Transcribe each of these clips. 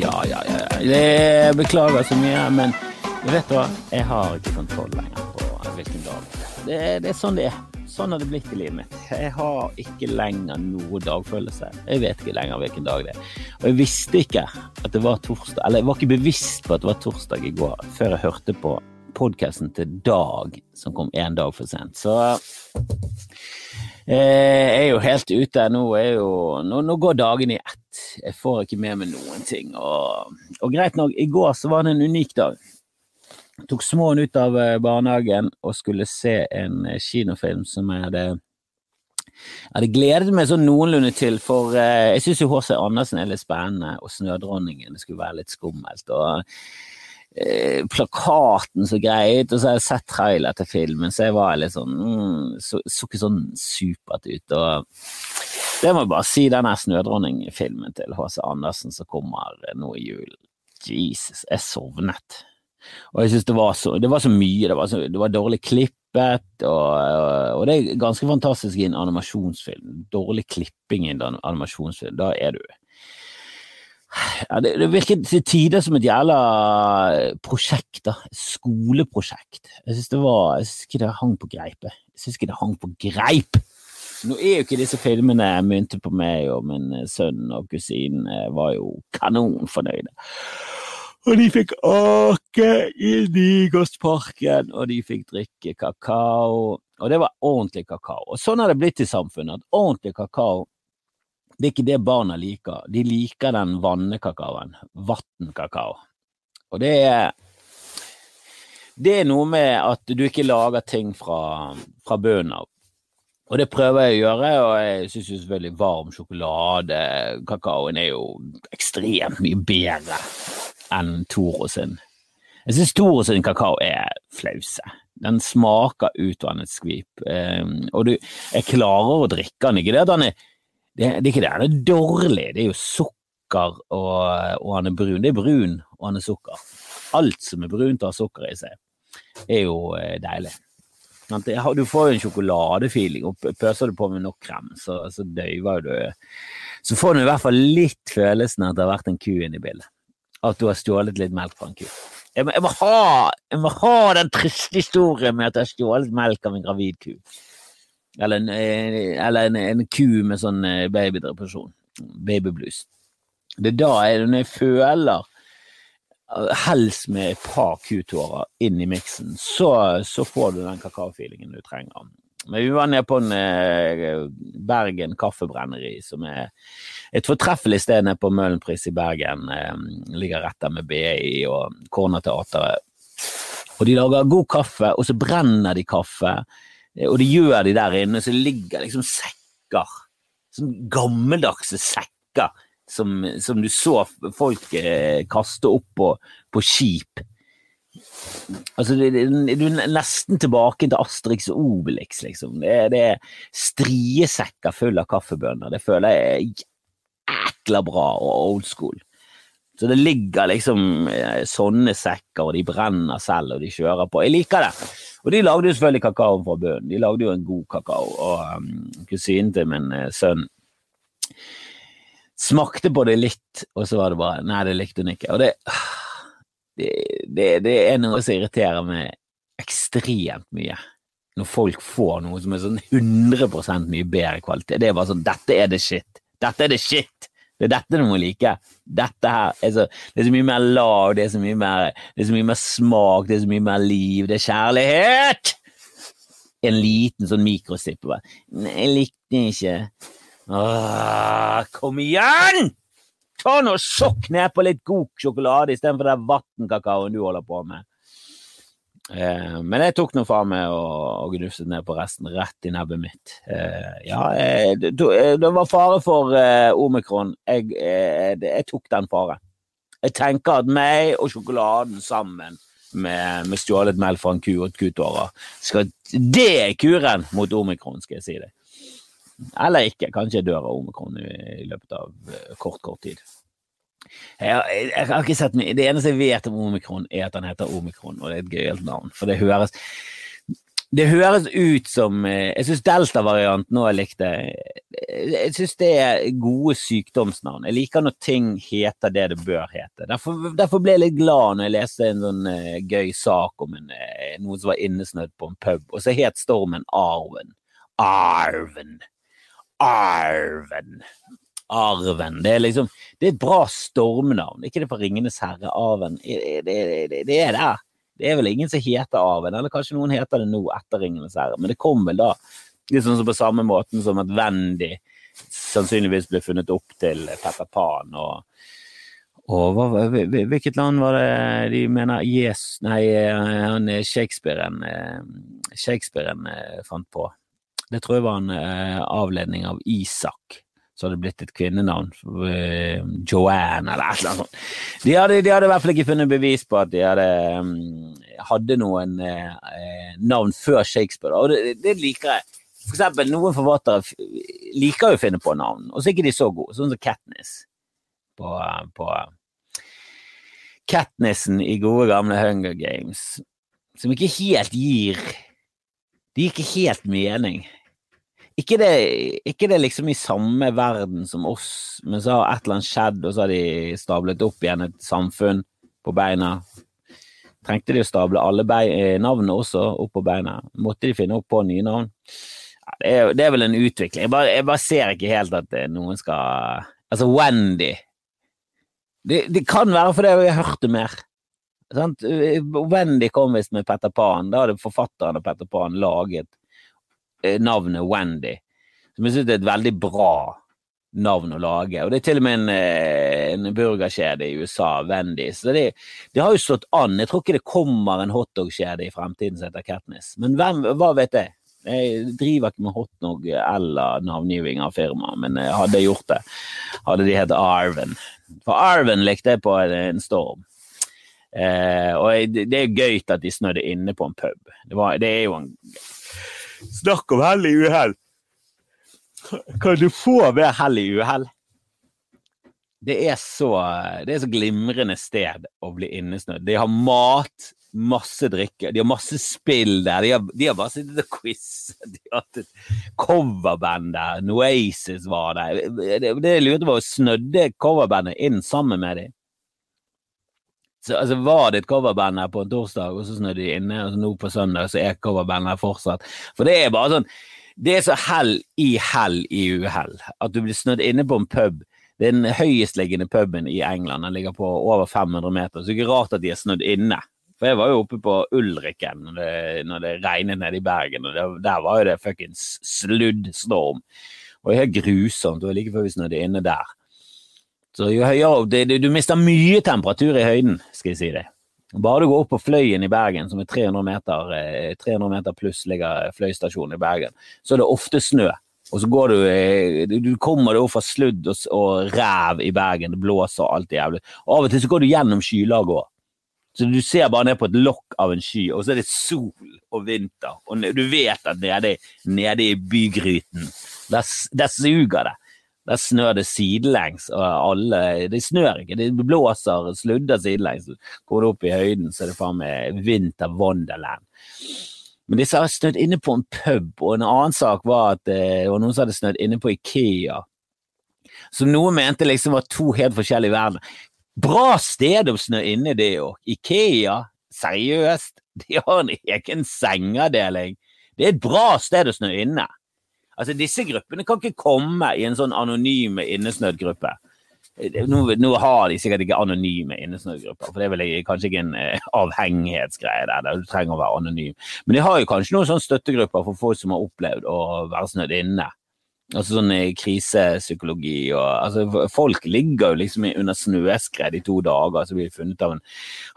ja, ja. ja. Jeg beklager så mye, men vet du hva? Jeg har ikke kontroll lenger på hvilken dag. Det, det er sånn det er. Sånn har det blitt i livet mitt. Jeg har ikke lenger noe dagfølelse. Jeg vet ikke lenger hvilken dag det er. Og jeg visste ikke at det var torsdag, eller jeg var ikke bevisst på at det var torsdag i går, før jeg hørte på podkasten til Dag, som kom én dag for sent. Så jeg er jo helt ute. Nå, jo, nå, nå går dagene i ett. Jeg får ikke med meg noen ting. Og, og greit nok, i går så var det en unik dag. Jeg tok småen ut av eh, barnehagen og skulle se en eh, kinofilm som jeg hadde jeg hadde gledet meg sånn noenlunde til, for eh, jeg syns jo H.C. Andersen er litt spennende, og Snødronningen skulle være litt skummelt. og eh, Plakaten så greit, og så har jeg sett trailer til filmen, så jeg var litt sånn mm, så, så, ikke sånn supert ut. og Det må jeg bare si, den Snødronning-filmen til H.C. Andersen som kommer nå i julen. Jesus, jeg sovnet. Og jeg synes det var så, det var så mye. Det var, så, det var dårlig klippet, og, og, det er ganske fantastisk i en animasjonsfilm. Dårlig klipping i en animasjonsfilm, da er du ja, det, det virker til tider som et jævla prosjekt, da. Skoleprosjekt. Jeg synes det var, jeg synes ikke det hang på greipet. Jeg synes ikke det hang på greip! Nå er jo ikke disse filmene myntet på meg, og min sønn og kusinen var jo kanonfornøyde. Og de fikk åke i Nygårdsparken, og de fikk drikke kakao. Og det var ordentlig kakao. Og sånn har det blitt i samfunnet, at ordentlig kakao det er ikke det barna liker. De liker den vannekakaoen. Vannkakao. Og det er Det er noe med at du ikke lager ting fra, fra bunnen av. Og det prøver jeg å gjøre, og jeg syns selvfølgelig varm sjokolade, kakaoen, er jo ekstremt mye bedre enn Toro sin. Jeg syns Toro sin kakao er flause. Den smaker utvannet skvip. Um, og du, jeg klarer å drikke den, ikke det at den er det, det, er ikke det, han er dårlig. Det er jo sukker, og, og, han er brun. Det er brun, og han er sukker. Alt som er brunt og har sukker i seg, er jo eh, deilig. Du får jo en sjokoladefeeling, og pøser du på med nok krem, så, så døyver du Så får du i hvert fall litt følelsen at det har vært en ku inne i bildet at du har stjålet litt melk fra en ku. Jeg må, jeg må, ha, jeg må ha, den triste historien med at jeg har stjålet melk av en gravid ku. Eller en, eh, eller en, en ku med sånn eh, babydepresjon. Babyblues. Det er da jeg, når jeg føler eh, helst med et par kutårer inn i miksen, så, så får du den kakaofeelingen du trenger. Men vi var nede på en Bergen kaffebrenneri, som er et fortreffelig sted nede på Møhlenpris i Bergen. Ligger rett der med BI og Cornerteatret. Og de lager god kaffe, og så brenner de kaffe. Eh, og det gjør de der inne, så ligger liksom sekker. Sånn gammeldagse sekker som, som du så folk kaste opp på, på skip Altså, du er nesten tilbake til Asterix og Obelix, liksom. Det, det er striesekker fulle av kaffebønner. Det føler jeg er jækla bra og old school. Så det ligger liksom eh, sånne sekker, og de brenner selv, og de kjører på. Jeg liker det. Og de lagde jo selvfølgelig kakao fra bunnen. De lagde jo en god kakao. Og um, kusinen til min uh, sønn smakte på det litt, og så var det bare Nei, det likte hun ikke. Og det det, det, er noe som irriterer meg ekstremt mye. Når folk får noe som er sånn 100 mye bedre kvalitet. Det er bare sånn Dette er det shit. Dette er det shit. Det er dette du må like. Dette her er så, Det er så mye mer lag, det er så mye mer, det er så mye mer smak, det er så mye mer liv. Det er kjærlighet! En liten sånn mikrosipp. Nei, jeg likte ikke. Åh, kom igjen! Ta nå Sokk ned på litt god sjokolade istedenfor den vannkakaoen du holder på med. Eh, men jeg tok nå faen meg og, gnufset ned på resten, rett i nebbet mitt. Eh, ja, eh, det, var fare for omikron. Jeg, jeg, tok den fare. Jeg tenker at meg og sjokoladen sammen med, med stjålet melk fra en ku og et kutårer Det er kuren mot omikron, skal jeg si det. Eller ikke. Kanskje jeg dør av omikron i, løpet av kort, kort tid. Jeg, jeg, jeg, har ikke sett mye. Det eneste jeg vet om omikron, er at han heter omikron, og det er et gøyalt navn. For det høres det høres ut som eh, Jeg syns Delta-varianten òg likte. Jeg syns det er gode sykdomsnavn. Jeg liker når ting heter det det bør hete. Derfor, derfor ble jeg litt glad når jeg leste en sånn uh, gøy sak om en, uh, noen som var innesnødd på en pub, og så het stormen Arven. Arven. Arven. Arven. Det er liksom Det er et bra stormnavn. Ikke det for Ringenes herre, Arven. Det, det, det, er det. Det er vel ingen som heter Arven, eller kanskje noen heter det nå etter Ringenes herre, men det kom vel da. Litt sånn som på samme måten som at Wendy sannsynligvis ble funnet opp til Petter Pan og og hva, hvilket land var det de mener Yes, nei, han Shakespearen, Shakespearen fant på? Det tror jeg var en avledning av Isak så hadde det blitt et kvinnenavn. Uh, Joanne, eller et eller annet sånt. De hadde, de hadde, i hvert fall ikke funnet bevis på at de hadde, um, hadde noen eh, navn før Shakespeare, og det, det, liker jeg. For eksempel, noen forfattere liker jo å finne på navn, og så er ikke de så gode, sånn som Katniss på, på Katnissen i gode, gamle Hunger Games, som ikke helt gir De gir ikke helt mening ikke det, ikke det liksom i samme verden som oss, men så har et eller annet skjedd, og så har de stablet opp igjen et samfunn på beina. Trengte de å stable alle eh, navnene også opp på beina? Måtte de finne opp på nye navn? Det, er, det, er, vel en utvikling. Jeg bare, jeg bare, ser ikke helt at eh, noen skal Altså, Wendy Det, det kan være fordi jeg har hørt det mer. Sant? Wendy kom visst med Petter Pan. Da hadde forfatteren av Petter Pan laget Eh, navnet Wendy. Som jeg syns er et veldig bra navn å lage. Og det er til og med en, eh, en burgerkjede i USA, Wendy's. Så det, det, har jo slått an. Jeg tror ikke det kommer en hotdogkjede i fremtiden som heter Katniss. Men hvem, hva vet jeg? Jeg driver ikke med hotdog eller navngiving av firma, men jeg hadde gjort det. Hadde de hett Arven. For Arven likte jeg på en storm. Eh, og det er gøy at de snødde inne på en pub. Det, var, det er jo en Snakk om hell i uhell! Kan du få ved hell i uhell? Det er så det er så glimrende sted å bli innesnødd. De har mat, masse drikke, de har masse spill der. De har, de har bare sittet og quizet. De har hatt et coverband der. Noasis var der. Det, det jeg lurte på, snødde coverbandet inn sammen med dem? Så, altså, var det et coverband her på en torsdag, og så snødde de inne, og nå på søndag så er coverbandet her fortsatt. For det er bare sånn Det er så hell i hell i uhell at du blir snødd inne på en pub. Den høyestliggende puben i England. Den ligger på over 500 meter. Så det er ikke rart at de er snødd inne. For jeg var jo oppe på Ulriken når det, når det regnet nede i Bergen, og det, der var jo det fuckings sluddstorm. Og det er helt grusomt. Det var like før vi snødde inne der. Så jo høyere opp, Du mister mye temperatur i høyden, skal jeg si det. Bare du går opp på Fløyen i Bergen, som er 300 meter, 300 eh, meter pluss ligger fløystasjonen i Bergen, så er det ofte snø. Og så går eh, du Du kommer deg opp fra sludd og, og ræv i Bergen, det blåser alt jævlig. Og av og til så går du gjennom skylaget òg. Så du ser bare ned på et lokk av en sky, og så er det sol og vinter. Og du vet at nede, nede i bygryten, der, der suger det. Der snør det sidelengs, og alle Det snør ikke, det blåser sludder sidelengs. Går du opp i høyden, så er det faen meg vinter Wonderland. Men disse har snødd inne på en pub, og en annen sak var at eh, det var noen som hadde snødd inne på Ikea. Som noen mente liksom var to helt forskjellige verdener. Bra sted å snø inne, det òg. Ikea, seriøst, de har en egen sengeavdeling. Det er et bra sted å snø inne. Altså, disse gruppene kan ikke komme i en sånn anonyme innesnødd-gruppe. Nå, nå, har de sikkert ikke anonyme innesnødgrupper, for det er vel kanskje ikke en eh, avhengighetsgreie der, der du trenger å være anonym. Men de har jo kanskje noen sånne støttegrupper for folk som har opplevd å være snødd inne. Altså sånn eh, krisepsykologi og altså Folk ligger jo liksom under snøskred i to dager, så blir de funnet av en,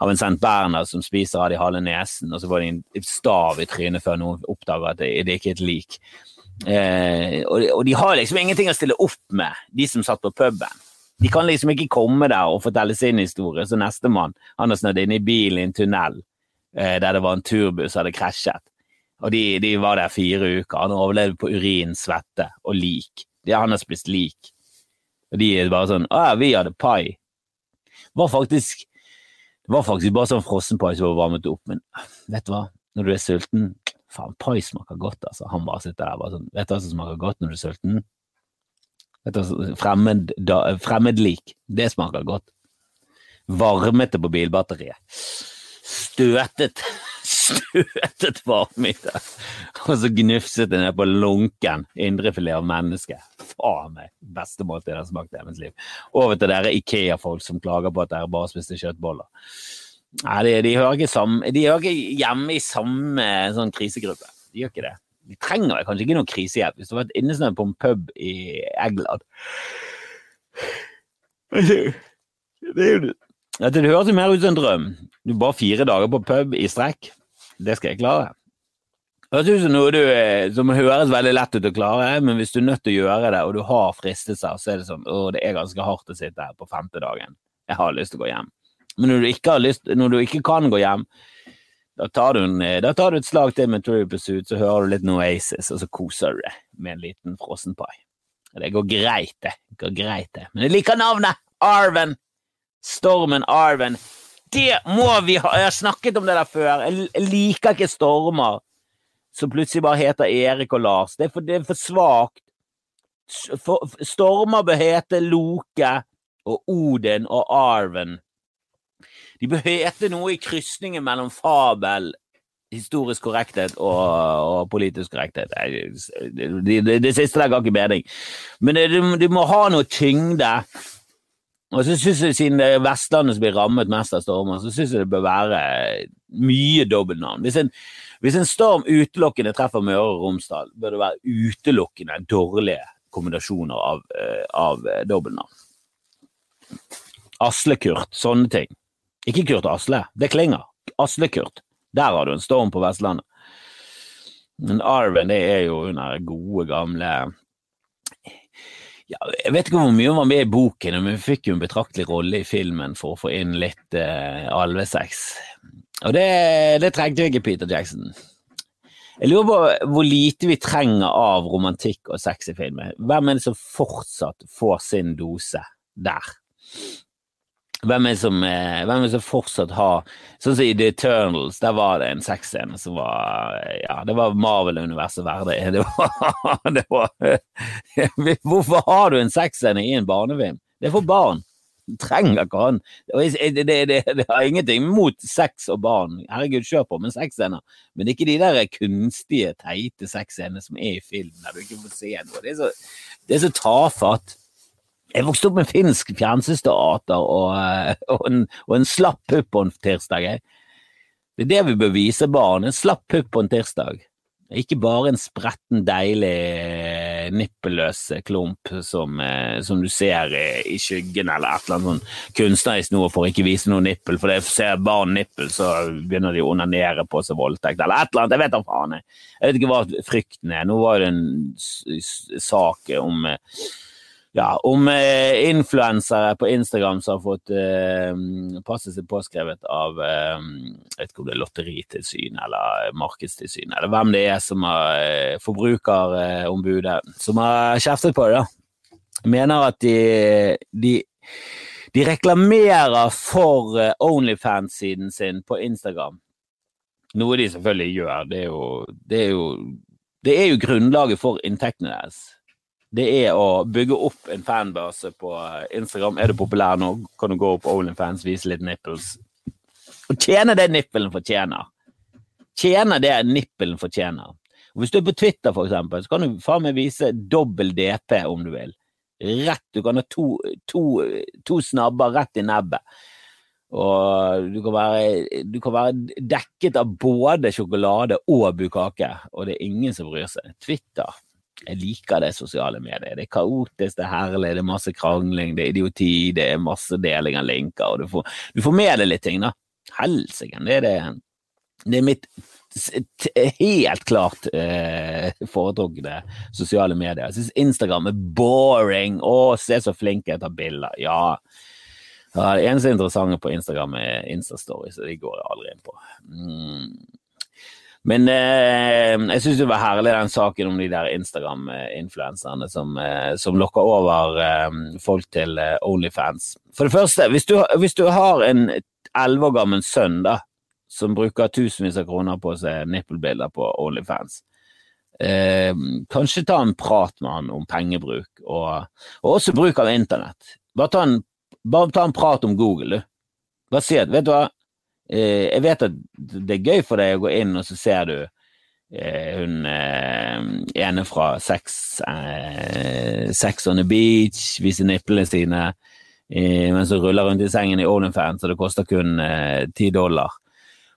av en St. Bernhard som spiser av de halve nesen, og så får de en stav i trynet før noen oppdager at det, det er ikke er et lik. Eh, og, og, de har liksom ingenting å stille opp med, de som satt på puben. De kan liksom ikke komme der og fortelle sin historie, så nestemann har snødd inn i bilen i en tunnel eh, der det var en turbuss som hadde krasjet. Og de, de, var der fire uker. Han overlevde på urin, svette og lik. De, han har spist lik. Og de er bare sånn Å ja, vi hadde pai. Det var faktisk, det var faktisk bare sånn frossenpai som var varmet opp, men vet du hva? Når du er sulten, Faen, pai smaker godt, altså. Han bare sitter der bare sånn Vet du hva som smaker godt når du er sulten? Fremmed, fremmedlik. Det smaker godt. Varmete på bilbatteriet. Støtet støtet varme i det. Og så gnufset det ned på lunken indrefilet av menneske. Faen meg, beste måltid jeg har smakt i mitt liv. Over til dere Ikea-folk som klager på at dere bare spiste kjøttboller. Nei, de, de, hører ikke samme, de hører ikke hjemme i samme sånn krisegruppe. De gjør ikke det. De trenger kanskje ikke noe krisehjelp hvis du har vært innesnødd på en pub i England. Det, er jo, det høres jo mer ut som en drøm. Du bare fire dager på pub i strekk. Det skal jeg klare. Høres ut som noe du, eh, som høres veldig lett ut å klare, men hvis du er nødt til å gjøre det, og du har fristelser, så er det sånn å, det er ganske hardt å sitte her på femte dagen. Jeg har lyst til å gå hjem. Men når du ikke, lyst, når du ikke kan gå hjem, da tar, en, eh, da tar, du et slag til med True Pursuit, så hører du litt Noasis, og så koser du deg med en liten frossenpai. Det går greit, det. går greit, det. Men jeg liker navnet! Arven! Stormen Arven det må vi ha! Jeg har snakket om det der før. Jeg liker ikke stormer som plutselig bare heter Erik og Lars. Det er for, det for svakt. stormer bør hete Loke og Odin og Arven. De bør hete noe i krysningen mellom fabel, historisk korrekthet og, og politisk korrekthet. Det, det, det, det, siste der ga ikke mening. Men du må ha noe tyngde. Og så synes jeg, Siden det er Vestlandet som blir rammet mest av stormer, så syns jeg det bør være mye dobbeltnavn. Hvis, hvis, en storm utelukkende treffer Møre og Romsdal, bør det være utelukkende dårlige kombinasjoner av, eh, av eh, dobbeltnavn. Asle-Kurt, sånne ting. Ikke Kurt Asle, det klinger. Asle-Kurt. Der har du en storm på Vestlandet. Men Arven det er jo under gode, gamle ja, jeg vet ikke hvor mye hun var med i boken, men vi fikk jo en betraktelig rolle i filmen for å få inn litt eh, alvesex. Og det, det trengte jo ikke Peter Jackson. Jeg lurer på hvor lite vi trenger av romantikk og sex i filmen. Hvem er det som fortsatt får sin dose der? Hvem er, som, eh, hvem er som fortsatt har Sånn som i The Eternals, der var det en sexscene som var Ja, det var Marvel-universet verdig. Det var, det var, Hvorfor har du en sexscene i en barnefilm? Det er for barn. Du trenger ikke han. Det, det, det, det, har ingenting mot sex og barn, herregud, kjør på, med sexscener. Men ikke de der kunstige, teite sexscenene som er i film, der du ikke får se noe. Det er så, det er så tafatt. Jeg vokste opp med finsk fjernsynsteater og, eh, og, en, og en slapp pupp på en tirsdag. Det er det vi bør vise barn, en slapp pupp på en tirsdag. Ikke bare en spretten, deilig, eh, nippelløs klump som, eh, som, du ser i skyggen eller et eller annet sånn kunstnerisk noe for ikke vise noe nippel, for det ser barn nippel, så begynner de å onanere på seg voldtekt, eller et eller annet. Jeg vet da faen. Jeg. vet ikke hva frykten er. Nå var det en sak om ja, om eh, influensere på Instagram som har fått eh, passet sitt påskrevet av eh, vet ikke om det er Lotteritilsynet eller Markedstilsynet, eller hvem det er som har eh, forbrukerombudet som har kjeftet på det. da. Mener at de, de, de reklamerer for eh, Onlyfans-siden sin på Instagram. Noe de selvfølgelig gjør. Det er jo, det er jo, det er jo grunnlaget for inntektene deres det er å bygge opp en fanbase på Instagram. Er du populær nå, kan du gå opp Onlyfans, vise litt nipples. Og tjene det nippelen fortjener. Tjene det nippelen fortjener. Og hvis du er på Twitter, for eksempel, så kan du faen meg vise dobbel DP om du vil. Rett, Du kan ha to, to, to snabber rett i nebbet. Og du kan, være, du kan, være, dekket av både sjokolade og bukake, og det er ingen som bryr seg. Twitter jeg liker det sosiale mediet. Det er kaotisk, det er herlig, det er masse krangling, det er idioti, det er masse deling av linker, og du får, du får med deg litt ting, da. Helsike, det er det. Det er mitt helt klart eh, foretrukne sosiale medier. Jeg syns Instagram er boring. Å, se så flink jeg tar bilder. Ja. ja. Det eneste interessante på Instagram er Instastory, så de går jeg aldri inn på. Mm. Men eh, jeg syns det var herlig den saken om de der Instagram-influenserne som, eh, som, lokker over eh, folk til eh, Onlyfans. For det første, hvis du, hvis du har en elleve år gammel sønn da, som bruker tusenvis av kroner på å se nippelbilder på Onlyfans. Eh, kanskje ta en prat med han om pengebruk, og, og også bruk av internett. Bare ta, en, bare ta en prat om Google, du. Bare si at, vet du hva, jeg vet at det er gøy for deg å gå inn, og så ser du eh, hun eh, ene fra Sex, eh, Sex on the Beach viser nipplene sine mens hun ruller rundt i sengen i OnlyFans, så det koster kun ti dollar.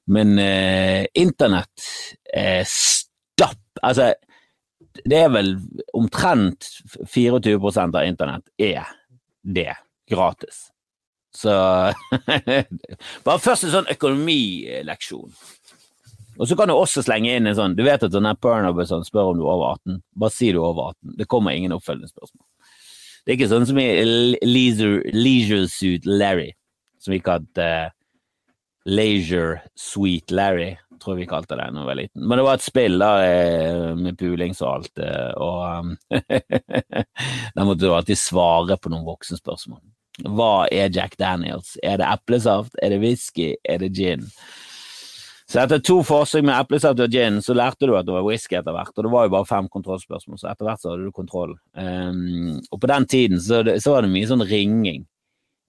Men internett er stapp Altså, det er vel omtrent 24 av internett er det gratis. Så Bare først en sånn økonomileksjon. Og så kan du også slenge inn en sånn Du vet at sånn Pernob sånn, spør om du er over 18. Bare si du er over 18. Det kommer ingen oppfølgende spørsmål. Det er ikke sånn som i Leisure, leisure Suit Larry, som vi kalte uh, Leisure Sweet Larry tror vi kalte det da jeg var liten. Men det var et spill da, eh, med pulings og alt, eh, og um, Da måtte du alltid svare på noen voksenspørsmål. Hva er Jack Daniels? Er det eplesaft? Er det whisky? Er det gin? Så etter to forsøk med eplesaft og gin, så lærte du at det var whisky etter hvert. Og det var jo bare fem kontrollspørsmål, så etter hvert så hadde du kontroll. Um, og på den tiden så, så var det mye sånn ringing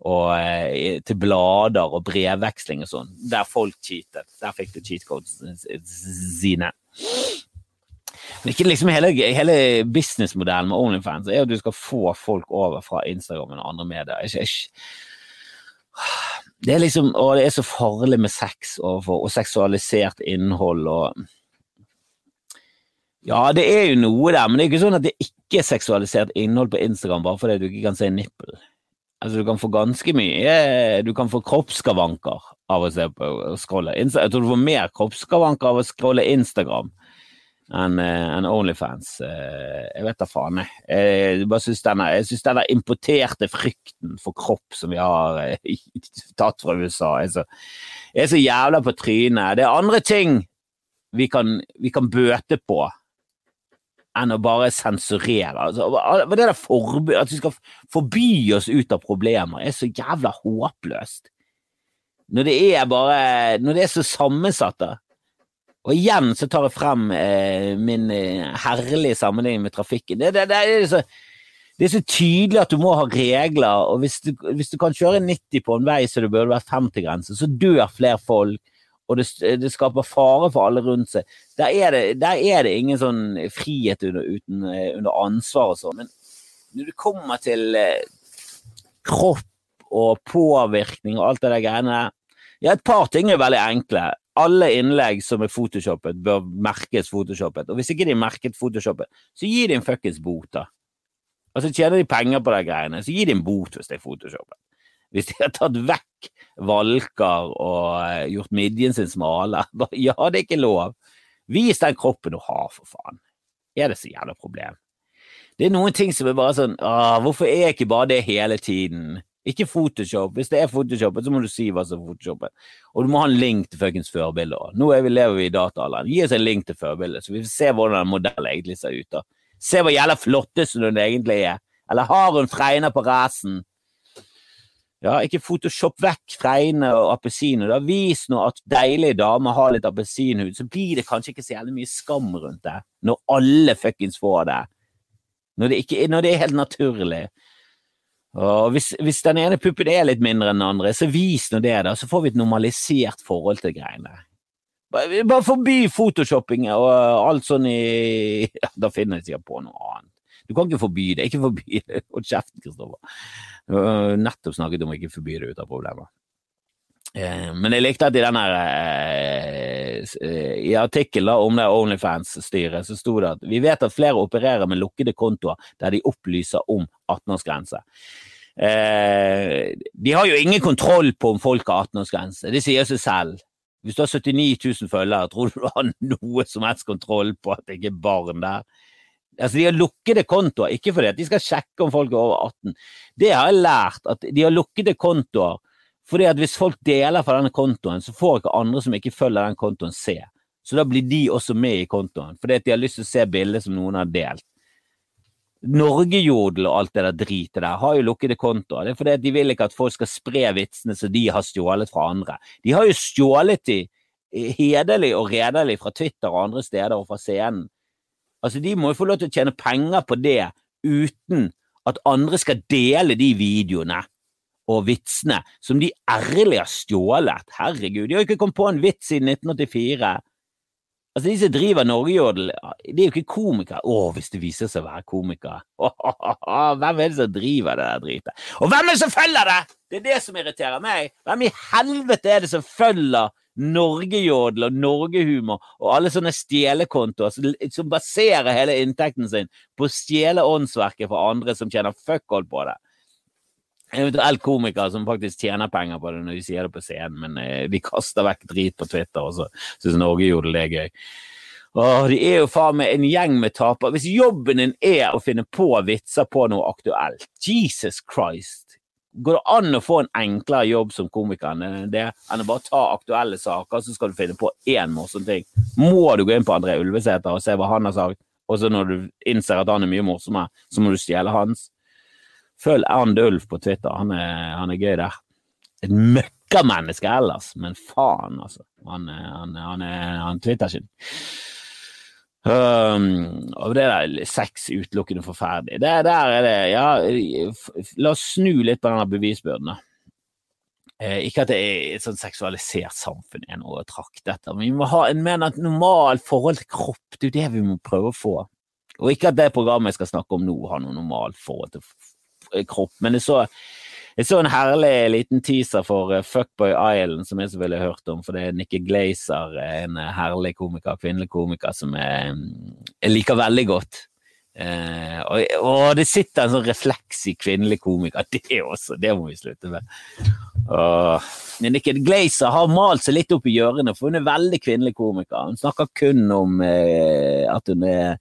og eh, til blader og brevveksling og sånn, der folk cheatet. Der fikk du cheat codes sine. Men ikke liksom hele, hele businessmodellen med Onlyfans er at du skal få folk over fra Instagram og andre medier. Ikke, ikke. Det er liksom, og det er så farlig med sex og, og seksualisert innhold og Ja, det er jo noe der, men det er ikke sånn at det ikke er seksualisert innhold på Instagram bare fordi du ikke kan se nippel. Altså, du kan få ganske mye Du kan få kroppsskavanker av å se på og scrolle. Jeg tror du får mer kroppsskavanker av å scrolle Instagram enn en eh, Onlyfans. Eh, jeg vet da faen, jeg. Jeg bare synes denne, jeg synes denne importerte frykten for kropp som vi har eh, tatt fra USA, er så, er så jævla på trynet. Det er andre ting vi kan, vi kan bøte på enn å bare sensurere. Altså, det der At vi skal forby oss ut av problemer, er så jævla håpløst. Når det er bare Når det er så sammensatt, da. Og igjen så tar jeg frem eh, min eh, herlige sammenligning med trafikken. Det, det, det, er så, det, er så, tydelig at du må ha regler, og hvis du, hvis du kan kjøre 90 på en vei så det burde vært 50-grense, så dør flere folk og det, skaper fare for alle rundt seg. Der er det, der er ingen sånn frihet under, uten, eh, under ansvar og sånn. Men når det kommer til eh, kropp og påvirkning og alt det der greiene Ja, et par ting er veldig enkle. Alle innlegg som er photoshoppet, bør merkes photoshoppet. Og hvis ikke de er merket photoshoppet, så gi de en fuckings bot, da. Altså Tjener de penger på de greiene, så gi de en bot hvis det er photoshoppet. Hvis de har tatt vekk valker og eh, gjort midjen sin smale, ja, det er ikke lov. Vis den kroppen du har, for faen. Er det så jævla problem? Det er noen ting som er bare sånn ah, Hvorfor er jeg ikke bare det hele tiden? Ikke Photoshop. Hvis det er Photoshop, så må du si hva som er Photoshop. Og du må ha en link til fuckings førerbildet. Nå vi, lever vi i dataalderen. Gi oss en link til førerbildet, så vi får se hvordan den modellen egentlig ser ut. da. Se hvor jævla flotteste hun egentlig er. Eller har hun fregner på racen? Ja, ikke photoshop vekk fregne og appelsiner. Vis nå at deilige damer har litt appelsinhud, så blir det kanskje ikke så jævlig mye skam rundt det, når alle fuckings får det. Når det, ikke, når det er helt naturlig. Og hvis, hvis, den ene puppen er litt mindre enn den andre, så vis nå det, da, så får vi et normalisert forhold til greiene. Bare, bare forby photoshopping og alt sånn i ja, Da finner jeg sikkert på noe annet. Du kan ikke forby det. Ikke forby det. Hold kjeften, Kristoffer. Nettopp snakket om å ikke forby det ut av problemer. Eh, men jeg likte at i denne eh, i artikkelen om det Onlyfans-styret så sto det at vi vet at flere opererer med lukkede kontoer der de opplyser om 18-årsgrense. Eh, de har jo ingen kontroll på om folk har 18-årsgrense, det sier seg selv. Hvis du har 79 000 følgere, tror du du har noe som helst kontroll på at det ikke er barn der? Altså, de har lukkede kontoer, ikke fordi at de skal sjekke om folk er over 18. Det har jeg lært, at de har lukkede kontoer fordi at hvis folk deler fra denne kontoen, så får ikke andre som ikke følger den kontoen, se. Så da blir de også med i kontoen, fordi at de har lyst til å se bildet som noen har delt. Norgejodel og alt det der dritet der har jo lukkede kontoer. Det er fordi de vil ikke at folk skal spre vitsene som de har stjålet fra andre. De har jo stjålet de hederlig og redelig fra Twitter og andre steder og fra scenen. Altså, de må jo få lov til å tjene penger på det uten at andre skal dele de videoene og vitsene som de ærlig har stjålet. Herregud, de har jo ikke kommet på en vits siden 1984. Altså, de som driver Norgejodel, de er jo ikke komikere. Å, hvis det viser seg å være komikere. Hvem er det som driver det der dritet? Og hvem er det som følger det?! Det er det som irriterer meg. Hvem i helvete er det som følger Norgejodel og Norgehumor og alle sånne stjelekontoer som baserer hele inntekten sin på å stjele åndsverket fra andre som tjener fuck all på det? Eventuelt komikere som faktisk tjener penger på det når de sier det på scenen, men eh, de kaster vekk drit på Twitter, og så syns gjorde det gøy. Åh, de er jo faen meg en gjeng med tapere. Hvis jobben din er å finne på vitser på noe aktuelt, Jesus Christ, går det an å få en enklere jobb som komiker enn det, enn å bare ta aktuelle saker, så skal du finne på én morsom ting? Må du gå inn på André Ulvesæter og se hva han har sagt, og så når du innser at han er mye morsommere, så må du stjele hans? Følg And Ulf på Twitter, han er, han er gøy der. Et møkkamenneske ellers, men faen, altså. Han, han, han, han twitter ikke. Um, og det der sex utelukkende forferdelig. Det, der er det Ja, la oss snu litt på denne bevisbyrden, da. Eh, ikke at det er et sånn seksualisert samfunn er noe å trakte etter, men vi må ha en mer normal forhold til kropp. Det er jo det vi må prøve å få. Og ikke at det programmet jeg skal snakke om nå, har noe normalt forhold til kropp. Men jeg så, jeg så en herlig liten teaser for uh, Fuckboy Island, som jeg selvfølgelig har hørt om. For det er Nikki Glazer, en herlig komiker, kvinnelig komiker, som jeg, jeg liker veldig godt. Uh, og, og, det sitter en sånn refleks i kvinnelig komiker, det også, det må vi slutte med. Men Nikki Glazer har malt seg litt opp i hjørnet, for hun er veldig kvinnelig komiker. Hun snakker kun om eh, at hun er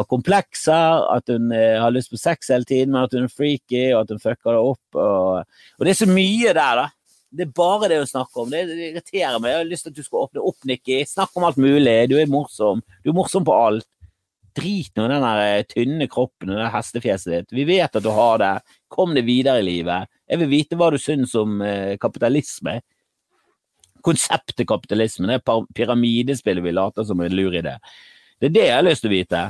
har komplekser, at hun eh, har lyst på sex hele tiden, men at hun er freaky, og at hun fucker det opp. Og, og det er så mye der, da. Det er bare det hun snakker om. Det, det irriterer meg. Jeg har lyst til at du skal åpne opp, Nikki. Snakk om alt mulig. Du er morsom. Du er morsom på alt. Drit nå i den der eh, tynne kroppen og det hestefjeset ditt. Vi vet at du har det. Kom deg videre i livet. Jeg vil vite hva du syns om eh, kapitalisme. Konseptet kapitalisme. Det er pyramidespillet vi later som en lur idé. Det er det jeg har lyst til å vite.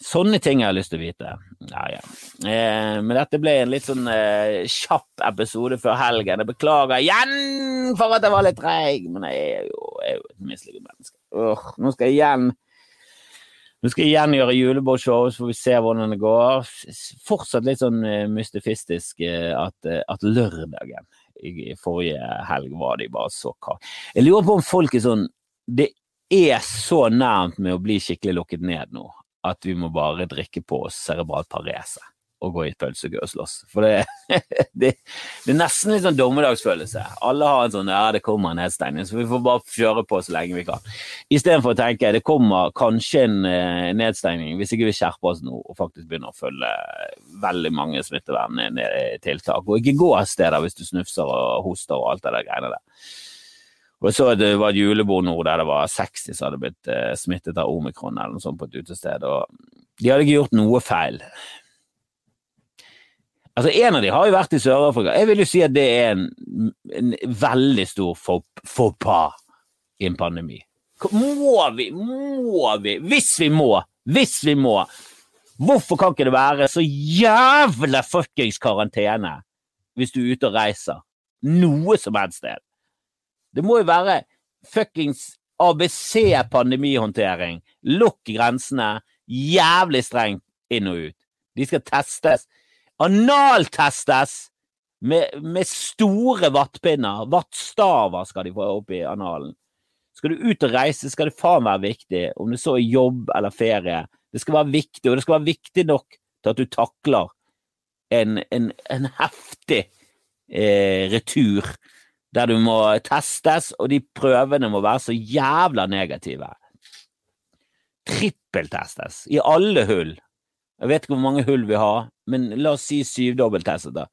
Sånne ting jeg har lyst til å vite. Ja, ja. Eh, men dette ble en litt sånn eh, kjapp episode før helgen. Jeg beklager igjen for at jeg var litt treig, men jeg er jo, jeg er jo et mislykket menneske. Uh, nå skal jeg igjen nå skal jeg igjen gjøre julebordshow, så får vi se hvordan det går. Fortsatt litt sånn eh, mystifistisk eh, at, eh, at lørdagen i forrige helg var de bare så kake. Jeg lurer på om folk er sånn Det er så nærmt med å bli skikkelig lukket ned nå at vi må bare drikke på oss cerebral parese og gå i pølsekø og slåss. For det, det, det, er nesten litt sånn dommedagsfølelse. Alle har en sånn ja, det kommer en nedstengning, så vi får bare kjøre på så lenge vi kan. Istedenfor å tenke det kommer kanskje en uh, nedstengning hvis ikke vi skjerper oss nå og faktisk begynner å følge veldig mange smitteverntiltak. Og ikke gå av steder hvis du snufser og hoster og alt det der greiene der. Og så det var et julebord nå der det var 60 som hadde blitt eh, smittet av omikron eller noe sånt på et utested, og de hadde ikke gjort noe feil. Altså, En av de har jo vært i Sør-Afrika. Jeg vil jo si at det er en, en veldig stor faux pas i en pandemi. Må vi, må vi, hvis vi må, hvis vi må Hvorfor kan ikke det være så jævla fuckings karantene hvis du er ute og reiser? Noe som helst sted. Det må jo være fuckings ABC-pandemihåndtering. Lukk grensene. Jævlig strengt inn og ut. De skal testes. Analtestes! Med, med store vattpinner. Vattstaver skal de få opp i analen. Skal du ut og reise, skal det faen være viktig, om det så er jobb eller ferie. Det skal være viktig, og det skal være viktig nok til at du takler en, en, en heftig eh, retur der du må testes, og de prøvene må være så jævla negative. Trippeltestes i alle hull. Jeg vet ikke hvor mange hull vi har, men la oss si syvdobbelttestet, da.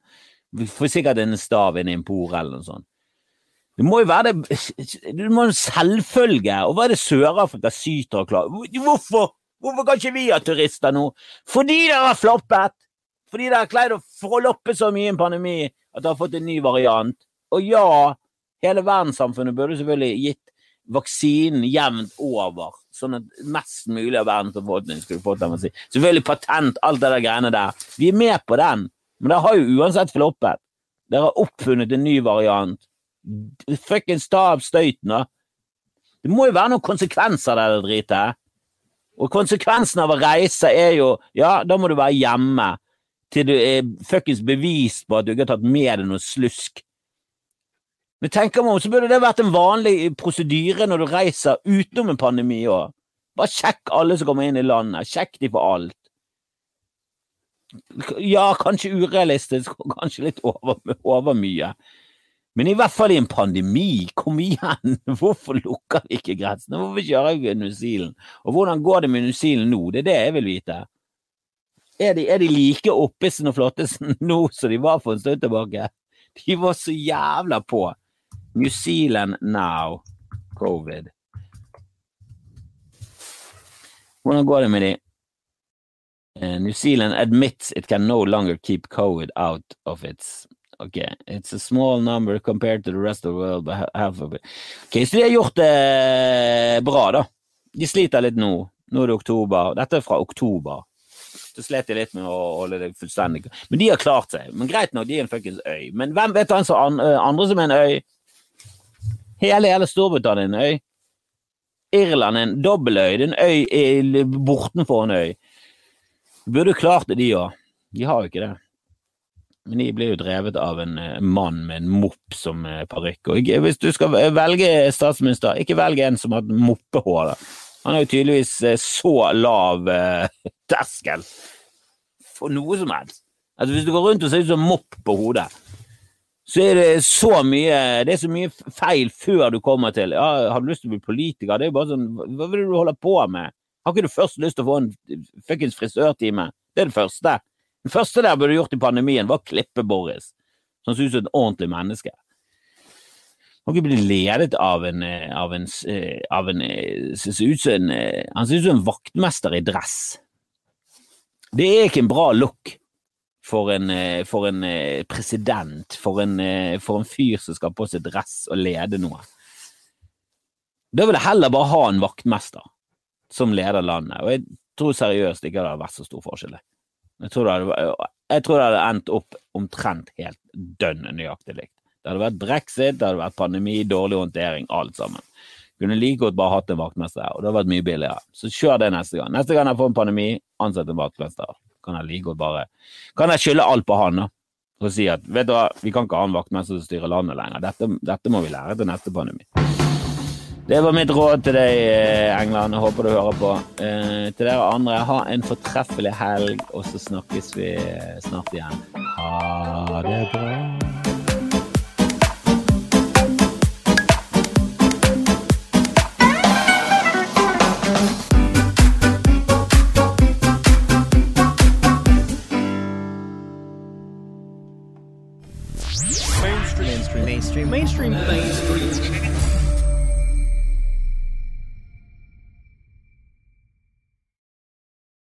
Vi får sikkert en stav inn i en por eller noe sånt. Det må jo være det Det må jo selvfølge. Og hva er det Sør-Afrika syter og klager Hvorfor? Hvorfor kan ikke vi ha turister nå? Fordi dere har floppet! Fordi dere har klart å forloppe så mye i en pandemi at dere har fått en ny variant. Og ja, hele verdenssamfunnet burde selvfølgelig gitt vaksinen jevnt over, sånn at mest mulig av verdens befolkning skulle fått den vaksinen. Selvfølgelig patent, alt det der greiene der. Vi er med på den, men det har jo uansett floppet. Dere har oppfunnet en ny variant. Fuckings ta av støyten, da. Det må jo være noen konsekvenser av det dritet. Og konsekvensen av å reise er jo Ja, da må du være hjemme til du er fuckings bevist på at du ikke har tatt med deg noe slusk. Men meg om, så burde det vært en vanlig prosedyre når du reiser utenom en pandemi òg. Bare sjekk alle som kommer inn i landet. Sjekk de på alt. Ja, kanskje urealistisk, kanskje litt over, over mye. Men i hvert fall i en pandemi, kom igjen! Hvorfor lukker vi ikke grensene? Hvorfor kjører vi New Zealand? Og hvordan går det med New Zealand nå? Det er det jeg vil vite. Er de, er de like oppisen og flottesen nå som de var for en stund tilbake? De var så jævla på. New Zealand now. Covid. Hvordan går det med de? Uh, New Zealand admits it can no longer keep COVID out of its Ok, it's a small number compared to the rest of the world, but half of it. Ok, Så de har gjort det bra, da. De sliter litt nå. Nå er det oktober. Dette er fra oktober. Så slet de litt med å holde det fullstendig Men de har klart seg. Men greit nok, de er en fuckings øy. Men hvem vet han som andre som er en øy? Hele, hele Storbritannia er en øy. Irland er en dobbeltøy. Det er en øy bortenfor en øy. Burde klart det, de òg. De har jo ikke det. Men de blir jo drevet av en eh, mann med en mopp som eh, parykk. Hvis du skal velge statsminister, ikke velg en som har et moppehår. Han har jo tydeligvis eh, så lav terskel for noe som helst. Altså Hvis du går rundt og ser ut som mopp på hodet, så er det så mye Det er så mye feil før du kommer til ja, Har du lyst til å bli politiker? Det er jo bare sånn Hva vil du holde på med? Har ikke du først lyst til å få en fuckings frisørtime? Det er det første. Det første der burde gjort i pandemien, var å klippe Boris. Som ser ut som et ordentlig menneske. Han ikke bli ledet av en, av en, av en, ser ut som en Han ser ut som en vaktmester i dress. Det er ikke en bra look for en, for en president, for en, for en fyr som skal på seg dress og lede noe. Da vil jeg heller bare ha en vaktmester som leder landet, og jeg tror seriøst ikke det hadde vært så stor forskjell. Jeg tror, hadde, jeg tror det hadde endt opp omtrent helt dønn nøyaktig likt. Det hadde vært brexit, det hadde vært pandemi, dårlig håndtering, alt sammen. Kunne like godt bare hatt en vaktmester og det hadde vært mye billigere. Så kjør det neste gang. Neste gang jeg får en pandemi, ansett en vaktmester. Kan jeg like å bare Kan jeg skylde alt på han, da? Og si at vet du hva, vi kan ikke ha en vaktmester som styrer landet lenger. Dette, dette må vi lære til neste pandemi. Det var mitt råd til deg, eh, England. Jeg håper du hører på. Eh, til dere andre, ha en fortreffelig helg, og så snakkes vi snart igjen. Ha det bra. mainstream things.